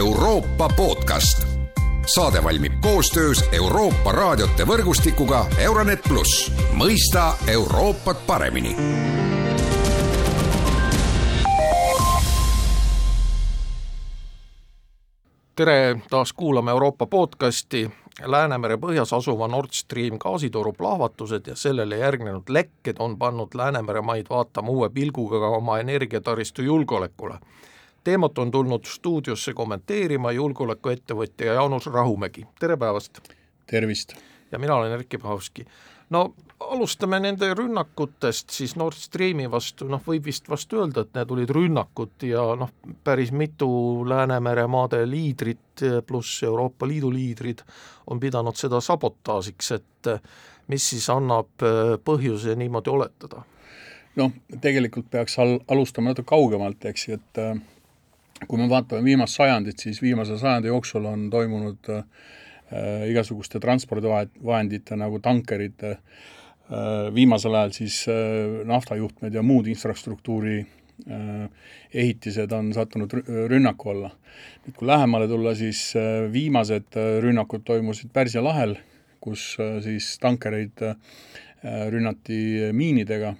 Euroopa podcast. saade valmib koostöös Euroopa raadiote võrgustikuga Euronet pluss, mõista Euroopat paremini tere, taas kuulame Euroopa podcasti. Läänemere põhjas asuva Nord Stream gaasitoru plahvatused ja sellele järgnenud lekked on pannud Läänemere maid vaatama uue pilguga ka oma energiataristu julgeolekule. Teemat on tulnud stuudiosse kommenteerima julgeolekuettevõtja Jaanus Rahumägi, tere päevast! tervist! ja mina olen Erkki Pahovski. no alustame nende rünnakutest siis Nord Streami vastu, noh, võib vist vast öelda, et need olid rünnakud ja noh, päris mitu Läänemere maade liidrit pluss Euroopa Liidu liidrid on pidanud seda sabotaažiks, et mis siis annab äh, põhjuse niimoodi oletada? noh, tegelikult peaks al-, alustama natuke kaugemalt, eks ju, et äh, kui me vaatame viimast sajandit, siis viimase sajandi jooksul on toimunud äh, igasuguste transpordivahendite nagu tankerid äh,, Äh, viimasel ajal siis äh, naftajuhtmed ja muud infrastruktuuri äh, ehitised on sattunud rünnaku alla. nüüd kui lähemale tulla, siis viimased rünnakud toimusid Pärsia lahel, kus siis tankereid rünnati miinidega,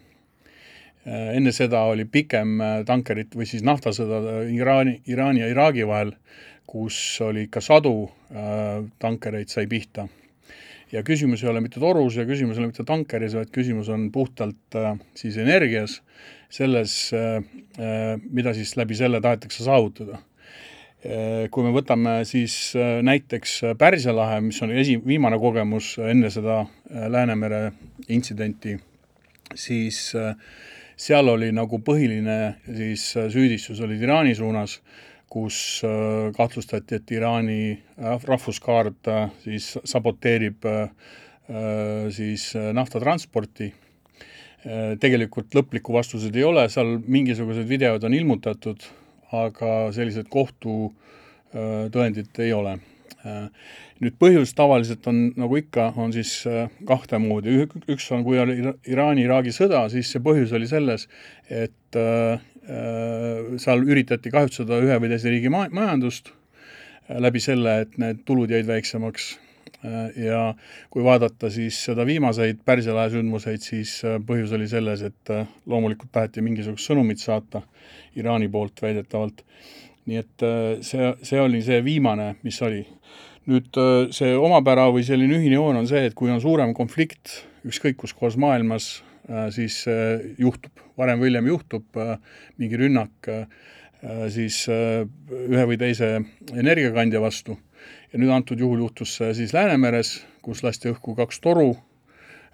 enne seda oli pikem tankerit või siis naftasõda Iraani, Iraani ja Iraagi vahel, kus oli ikka sadu tankereid sai pihta ja küsimus ei ole mitte torus ja küsimus ei ole mitte tankeris, vaid küsimus on puhtalt äh, siis energias, selles äh,, äh mida siis läbi selle tahetakse saavutada äh,. Kui me võtame siis äh, näiteks Pärsia lahe, mis on esi, viimane kogemus enne seda äh, Läänemere intsidenti, siis äh, seal oli nagu põhiline siis äh, süüdistus olid Iraani suunas kus äh, kahtlustati, et Iraani äh, siis saboteerib siis naftatransporti. tegelikult lõplikku vastuseid ei ole, seal mingisugused videod on ilmutatud, aga sellised kohtutõendid ei ole. Nüüd põhjus tavaliselt on, nagu ikka, on siis kahte moodi, üks on, kui oli Iraani-Iraagi sõda, siis see põhjus oli selles, et Äh, seal üritati kahjustada ühe või teise riigi ma-, majandust äh, läbi selle, et need tulud jäid väiksemaks äh, ja kui vaadata siis seda viimaseid Pärsia lahe sündmuseid, siis põhjus oli selles, et loomulikult taheti mingisugust sõnumit saata Iraani poolt väidetavalt. Nii et see, see oli see viimane, mis oli. nüüd see omapära või selline ühine joon on see, et kui on suurem konflikt ükskõik kus kohas maailmas, Äh, siis äh, juhtub, varem või hiljem juhtub äh, mingi rünnak siis ühe või teise energiakandja vastu. ja nüüd antud juhul juhtus see siis Läänemeres, kus lasti õhku kaks toru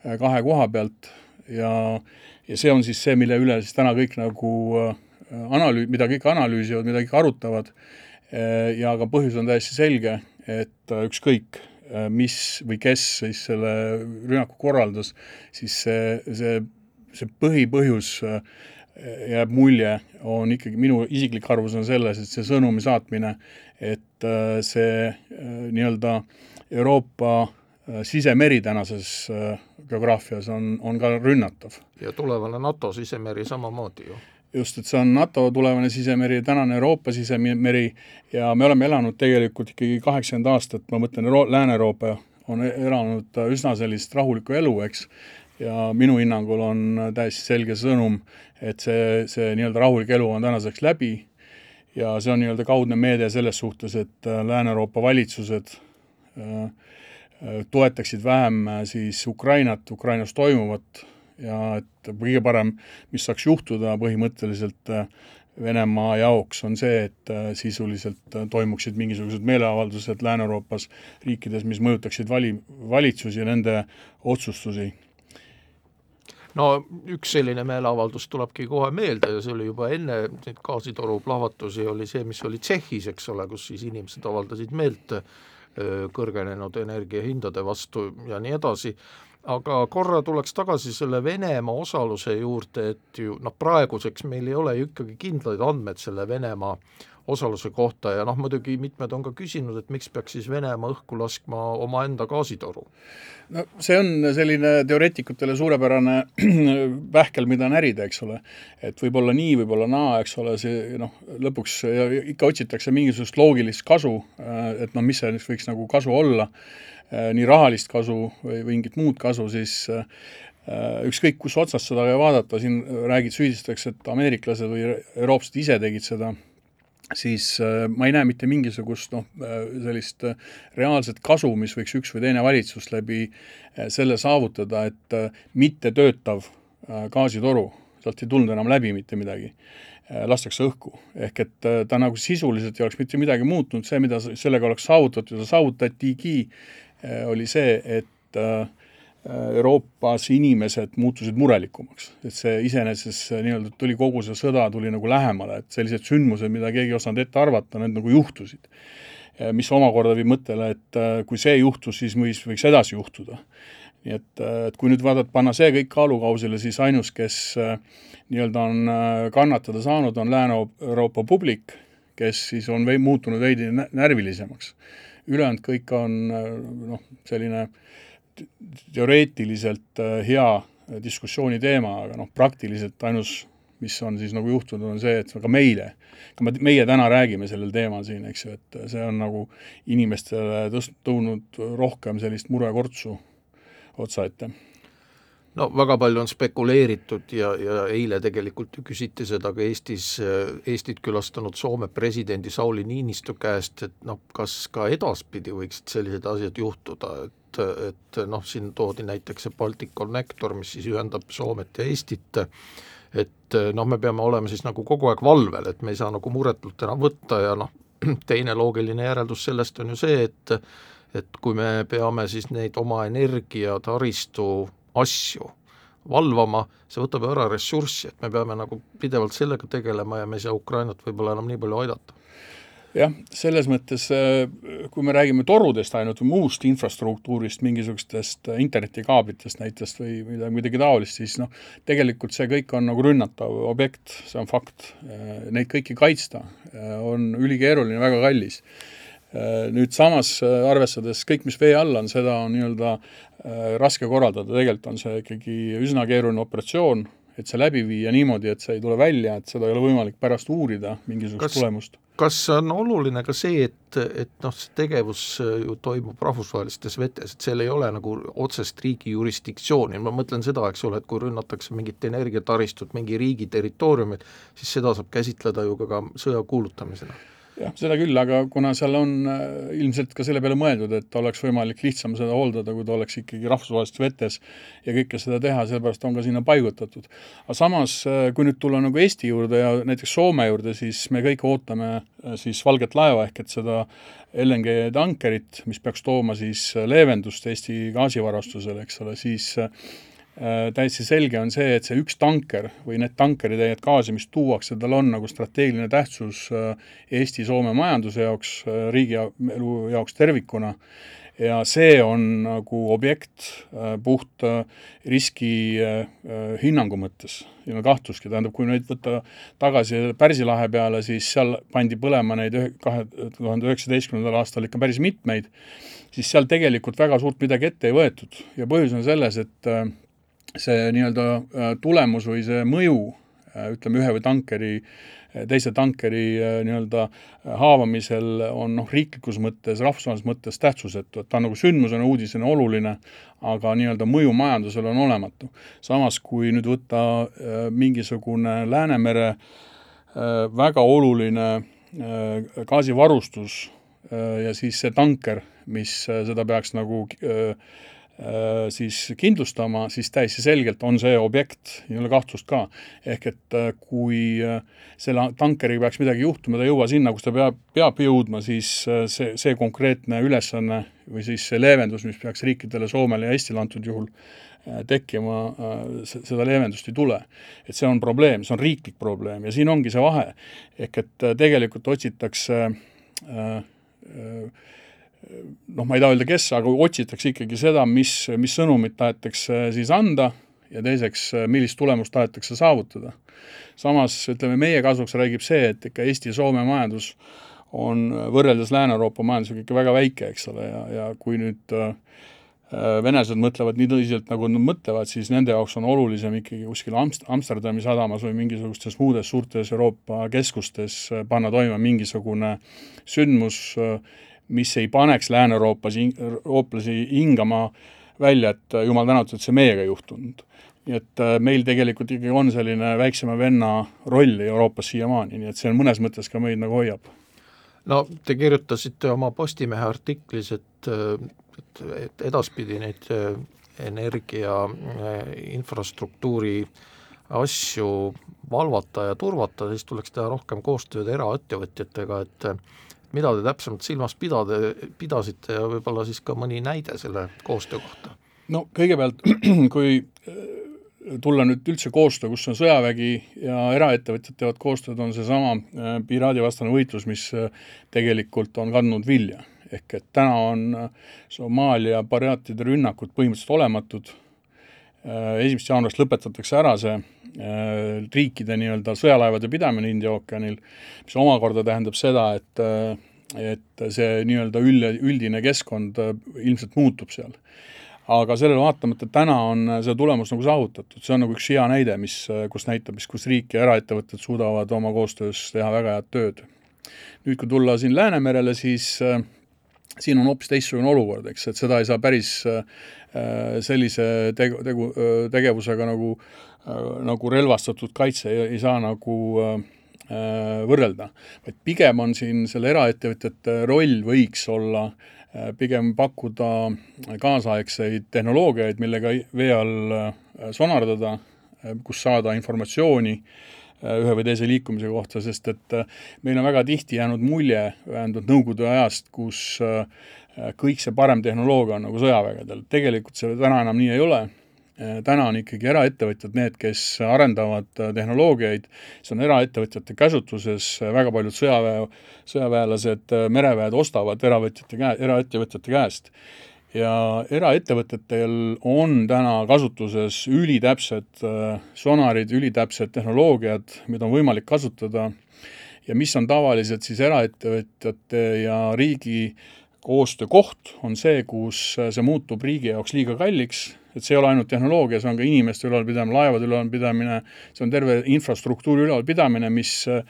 kahe koha pealt ja, ja see on siis see, mille üle siis täna kõik nagu analüü-, mida kõik analüüsivad, mida kõik arutavad ja ka põhjus on täiesti selge, et ükskõik, Äh, mis või kes siis selle rünnaku korraldas, siis see, see, see põhipõhjus äh, jääb mulje, on ikkagi, minu isiklik arvamus on selles, et see sõnumi saatmine, et äh, see nii-öelda Euroopa sisemeri tänases geograafias on, on ka rünnatav. ja tulevane NATO sisemeri samamoodi ju just, et see on NATO tulevane sisemeri, tänane Euroopa sisemeri ja me oleme elanud tegelikult ikkagi kaheksakümmend aastat, ma mõtlen, Lääne-Euroopa on e-, elanud üsna sellist rahulikku elu, eks, ja minu hinnangul on täiesti selge sõnum, et see, see nii-öelda rahulik elu on tänaseks läbi ja see on nii-öelda kaudne meede selles suhtes, et äh, Lääne-Euroopa valitsused äh, äh, toetaksid vähem siis Ukrainat, Ukrainas toimuvat ja et kõige parem, mis saaks juhtuda põhimõtteliselt äh, Venemaa jaoks, on see, et äh, sisuliselt äh, toimuksid mingisugused meeleavaldused Lääne-Euroopas riikides, mis mõjutaksid vali, valitsusi ja nende otsustusi. No üks selline meeleavaldus tulebki kohe meelde ja see oli juba enne neid gaasitoru plahvatusi, oli see, mis oli Tšehhis, eks ole, kus siis inimesed avaldasid meelt kõrgenenud energiahindade vastu ja nii edasi, aga korra tuleks tagasi selle Venemaa osaluse juurde, et ju noh, praeguseks meil ei ole ju ikkagi kindlaid andmeid selle Venemaa osaluse kohta ja noh, muidugi mitmed on ka küsinud, et miks peaks siis Venemaa õhku laskma omaenda gaasitoru. no see on selline teoreetikutele suurepärane pähkel, mida närida, eks ole. et võib-olla nii, võib-olla naa, eks ole, see noh, lõpuks ikka otsitakse mingisugust loogilist kasu, et noh, mis see võiks nagu kasu olla, nii rahalist kasu või mingit muud kasu, siis ükskõik, kus otsast seda vaadata, siin räägid, süüdistatakse, et ameeriklased või eurooplased ise tegid seda siis äh, ma ei näe mitte mingisugust noh, äh, sellist äh, reaalset kasu, mis võiks üks või teine valitsus läbi selle saavutada, et mittetöötav gaasitoru, sealt ei tulnud enam läbi mitte midagi, lastakse õhku. ehk et ta nagu sisuliselt ei oleks mitte midagi muutunud, see, mida sellega oleks saavutatud ja saavutatigi, oli see, et äh, Euroopas inimesed muutusid murelikumaks, et see iseenesest nii-öelda tuli kogu see sõda tuli nagu lähemale, et sellised sündmused, mida keegi ei osanud ette arvata, need nagu juhtusid. mis omakorda viib mõttele, et äh, kui see juhtus, siis võis, võiks edasi juhtuda. nii et, äh, et kui nüüd vaadata, panna see kõik kaalukausile, siis ainus, kes nii-öelda on kannatada saanud, on Lääne-Euroopa publik, kes siis on vei-, muutunud veidi närvilisemaks. ülejäänud kõik on noh, selline äh, teoreetiliselt äh, hea diskussiooni teema, aga noh, praktiliselt ainus, mis on siis nagu juhtunud, on see, et ka meile, ka meie täna räägime sellel teemal siin, eks ju, et see on nagu inimestele tõst-, toonud rohkem sellist murekortsu otsa ette. No väga palju on spekuleeritud ja, ja eile tegelikult ju küsiti seda ka Eestis, Eestit külastanud Soome presidendi Sauli Niinistö käest, et noh, kas ka edaspidi võiksid sellised asjad juhtuda, et et, et noh, siin toodi näiteks see Baltic Connector, mis siis ühendab Soomet ja Eestit, et noh, me peame olema siis nagu kogu aeg valvel, et me ei saa nagu muretult enam võtta ja noh, teine loogiline järeldus sellest on ju see, et et kui me peame siis neid oma energiataristu asju valvama, see võtab ju ära ressurssi, et me peame nagu pidevalt sellega tegelema ja me ei saa Ukrainat võib-olla enam nii palju aidata jah, selles mõttes, äh, kui me räägime torudest ainult või muust infrastruktuurist, mingisugustest äh, internetikaablitest näiteks või midagi, midagi taolist, siis noh, tegelikult see kõik on nagu rünnatav objekt, see on fakt. Äh, neid kõiki kaitsta on ülikeeruline, väga kallis. Nüüd samas arvestades kõik, mis vee all on, seda on nii-öelda raske korraldada, tegelikult on see ikkagi üsna keeruline operatsioon, et see läbi viia niimoodi, et see ei tule välja, et seda ei ole võimalik pärast uurida, mingisugust kas, tulemust. kas on oluline ka see, et, et noh, see tegevus ju toimub rahvusvahelistes vetes, et seal ei ole nagu otsest riigi jurisdiktsiooni, ma mõtlen seda, eks ole, et kui rünnatakse mingit energiataristut mingi riigi territooriumil, siis seda saab käsitleda ju ka, ka sõja kuulutamisena jah, seda küll, aga kuna seal on äh, ilmselt ka selle peale mõeldud, et oleks võimalik lihtsam seda hooldada, kui ta oleks ikkagi rahvusvahelistes vetes ja kõike seda teha, sellepärast on ka sinna paigutatud. aga samas, äh, kui nüüd tulla nagu Eesti juurde ja näiteks Soome juurde, siis me kõik ootame äh, siis valget laeva ehk et seda LNG tankerit, mis peaks tooma siis leevendust Eesti gaasivarustusele, eks ole, siis täiesti selge on see, et see üks tanker või need tankerid, gaasi, mis tuuakse, tal on nagu strateegiline tähtsus äh, Eesti-Soome majanduse jaoks, äh, riigi elu jaoks tervikuna, ja see on nagu objekt puht riski hinnangu mõttes, ei ole kahtlustki, tähendab, kui nüüd võtta tagasi Pärsi lahe peale, siis seal pandi põlema neid kahe tuhande üheksateistkümnendal aastal ikka päris mitmeid, siis seal tegelikult väga suurt midagi ette ei võetud. Ja põhjus on selles, et see nii-öelda äh, tulemus või see mõju, äh, ütleme, ühe või tankeri, äh, teise tankeri nii-öelda haavamisel on noh, riiklikus mõttes, rahvusvahelises mõttes tähtsusetu, et ta on nagu sündmusena, uudisena oluline, aga nii-öelda mõju majandusele on olematu. samas, kui nüüd võtta mingisugune Läänemere väga oluline gaasivarustus ja siis see tanker, mis seda peaks nagu siis kindlustama, siis täiesti selgelt on see objekt, ei ole kahtlust ka. ehk et äh, kui äh, selle tankeriga peaks midagi juhtuma, ta ei jõua sinna, kus ta peab, peab jõudma, siis see, see konkreetne ülesanne või siis see leevendus, mis peaks riikidele, Soomele ja Eestile antud juhul tekkima, seda leevendust ei tule. et see on probleem, see on riiklik probleem ja siin ongi see vahe. ehk et tegelikult otsitakse äh, äh, noh, ma ei taha öelda, kes, aga otsitakse ikkagi seda, mis, mis sõnumit tahetakse siis anda ja teiseks, millist tulemust tahetakse saavutada. samas ütleme, meie kasuks räägib see, et ikka Eesti ja Soome majandus on võrreldes Lääne-Euroopa majandusega ikka väga väike, eks ole, ja, ja kui nüüd äh, venelased mõtlevad nii tõsiselt, nagu nad mõtlevad, siis nende jaoks on olulisem ikkagi kuskil Amst-, Amsterdami sadamas või mingisugustes muudes suurtes Euroopa keskustes panna toime mingisugune sündmus, mis ei paneks Lääne-Euroopas, eurooplasi hingama välja, et jumal tänatud, et see meiega ei juhtunud. nii et meil tegelikult ikkagi on selline väiksema venna roll Euroopas siiamaani, nii et see on mõnes mõttes ka meid nagu hoiab no te kirjutasite oma Postimehe artiklis, et, et, et edaspidi neid äh, energia äh, infrastruktuuri asju valvata ja turvata, siis tuleks teha rohkem koostööd eraettevõtjatega, et mida te täpsemalt silmas pidada, pidasite ja võib-olla siis ka mõni näide selle koostöö kohta? no kõigepealt, kui tulla nüüd üldse koostöö, kus on sõjavägi ja eraettevõtjad teevad koostööd, on seesama äh, piraadivastane võitlus, mis äh, tegelikult on kandnud vilja. ehk et täna on äh, Somaalia piraatide rünnakud põhimõtteliselt olematud, esimesest jaanuarist lõpetatakse ära see riikide nii-öelda sõjalaevade pidamine India ookeanil, mis omakorda tähendab seda, et et see nii-öelda üld, üldine keskkond ilmselt muutub seal aga sellele vaatamata täna on see tulemus nagu saavutatud, see on nagu üks hea näide, mis, kus näitab, mis, kus riik ja eraettevõtted suudavad oma koostöös teha väga head tööd. nüüd, kui tulla siin Läänemerele, siis äh, siin on hoopis teistsugune olukord, eks, et seda ei saa päris äh, sellise tegu, tegu, tegevusega nagu äh,, nagu relvastatud kaitse ei, ei saa nagu äh, võrrelda, vaid pigem on siin selle eraettevõtjate roll võiks olla äh, Äh, pigem pakkuda kaasaegseid tehnoloogiaid, millega vee all äh, sonardada, äh, kus saada informatsiooni ühe või teise liikumise kohta, sest et meil on väga tihti jäänud mulje, vähemalt Nõukogude ajast, kus kõik see parem tehnoloogia on nagu sõjavägedel, tegelikult see täna enam nii ei ole. Äh, täna on ikkagi eraettevõtjad need, kes arendavad äh, tehnoloogiaid, see on eraettevõtjate käsutuses, äh, väga paljud sõjaväe, sõjaväelased, mereväed ostavad eravõtjate käe, eraettevõtjate käest. Ja eraettevõtetel on täna kasutuses ülitäpsed sonarid, ülitäpsed tehnoloogiad, mida on võimalik kasutada. Ja mis on tavaliselt siis eraettevõtjate ja riigi koostöökoht, on see, kus see muutub riigi jaoks liiga kalliks. Et see ei ole ainult tehnoloogia, see on ka inimeste ülalpidamine, laevade ülalpidamine, see on terve infrastruktuuri ülalpidamine, mis äh,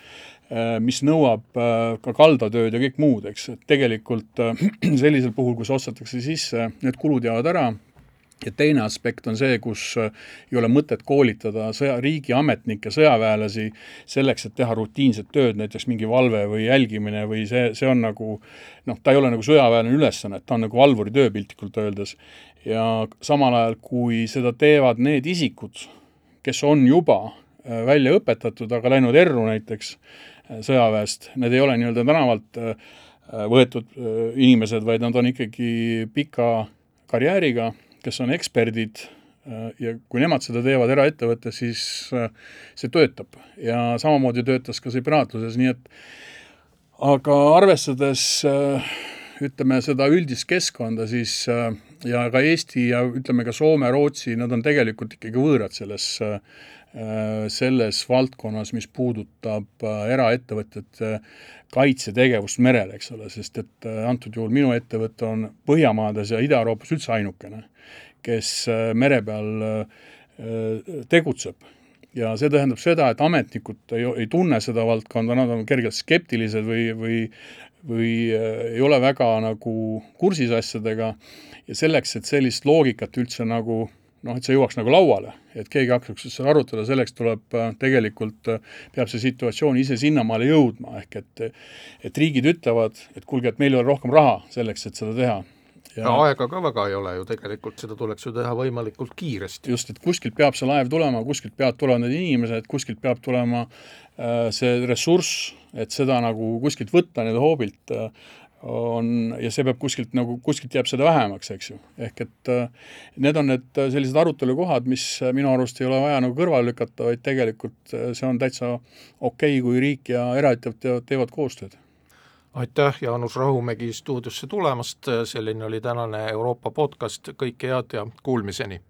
mis nõuab äh, ka kaldatööd ja kõik muud, eks, et tegelikult äh, sellisel puhul, kui see ostetakse sisse, need kulud jäävad ära ja teine aspekt on see, kus ei ole mõtet koolitada sõja, riigiametnikke, sõjaväelasi selleks, et teha rutiinset tööd, näiteks mingi valve või jälgimine või see, see on nagu noh, ta ei ole nagu sõjaväeline ülesanne, ta on nagu valvuri töö piltlikult öeldes. Ja samal ajal, kui seda teevad need isikud, kes on juba äh, välja õpetatud, aga läinud erru näiteks äh, sõjaväest, need ei ole nii-öelda tänavalt äh, võetud inimesed, vaid nad on ikkagi pika karjääriga, kes on eksperdid ja kui nemad seda teevad eraettevõttes, siis see töötab. Ja samamoodi töötas ka see piraatluses, nii et aga arvestades ütleme, seda üldist keskkonda, siis äh, ja ka Eesti ja ütleme ka Soome, Rootsi, nad on tegelikult ikkagi võõrad selles, äh, selles valdkonnas, mis puudutab äh, eraettevõtete kaitsetegevust merel, eks ole, sest et antud juhul minu ettevõte on Põhjamaades ja Ida-Euroopas üldse ainukene, kes mere peal tegutseb. Ja see tähendab seda, et ametnikud ei, ei tunne seda valdkonda, nad on kergelt skeptilised või, või või äh, ei ole väga nagu kursis asjadega ja selleks, et sellist loogikat üldse nagu noh, et see jõuaks nagu lauale, et keegi hakkaks seda arutada, selleks tuleb äh, tegelikult, äh, peab see situatsioon ise sinnamaale jõudma, ehk et et riigid ütlevad, et kuulge, et meil ei ole rohkem raha selleks, et seda teha ja aega ka väga ei ole ju tegelikult, seda tuleks ju teha võimalikult kiiresti. just, et kuskilt peab see laev tulema, kuskilt peavad tulema need inimesed, kuskilt peab tulema äh, see ressurss, et seda nagu kuskilt võtta nii-öelda hoobilt äh, on, ja see peab kuskilt nagu, kuskilt jääb seda vähemaks, eks ju. ehk et äh, need on need äh, sellised arutelukohad, mis minu arust ei ole vaja nagu kõrvale lükata, vaid tegelikult see on täitsa okei okay,, kui riik ja eraettevõtted teevad koostööd aitäh, Jaanus Rahumägi stuudiosse tulemast, selline oli tänane Euroopa podcast, kõike head ja kuulmiseni!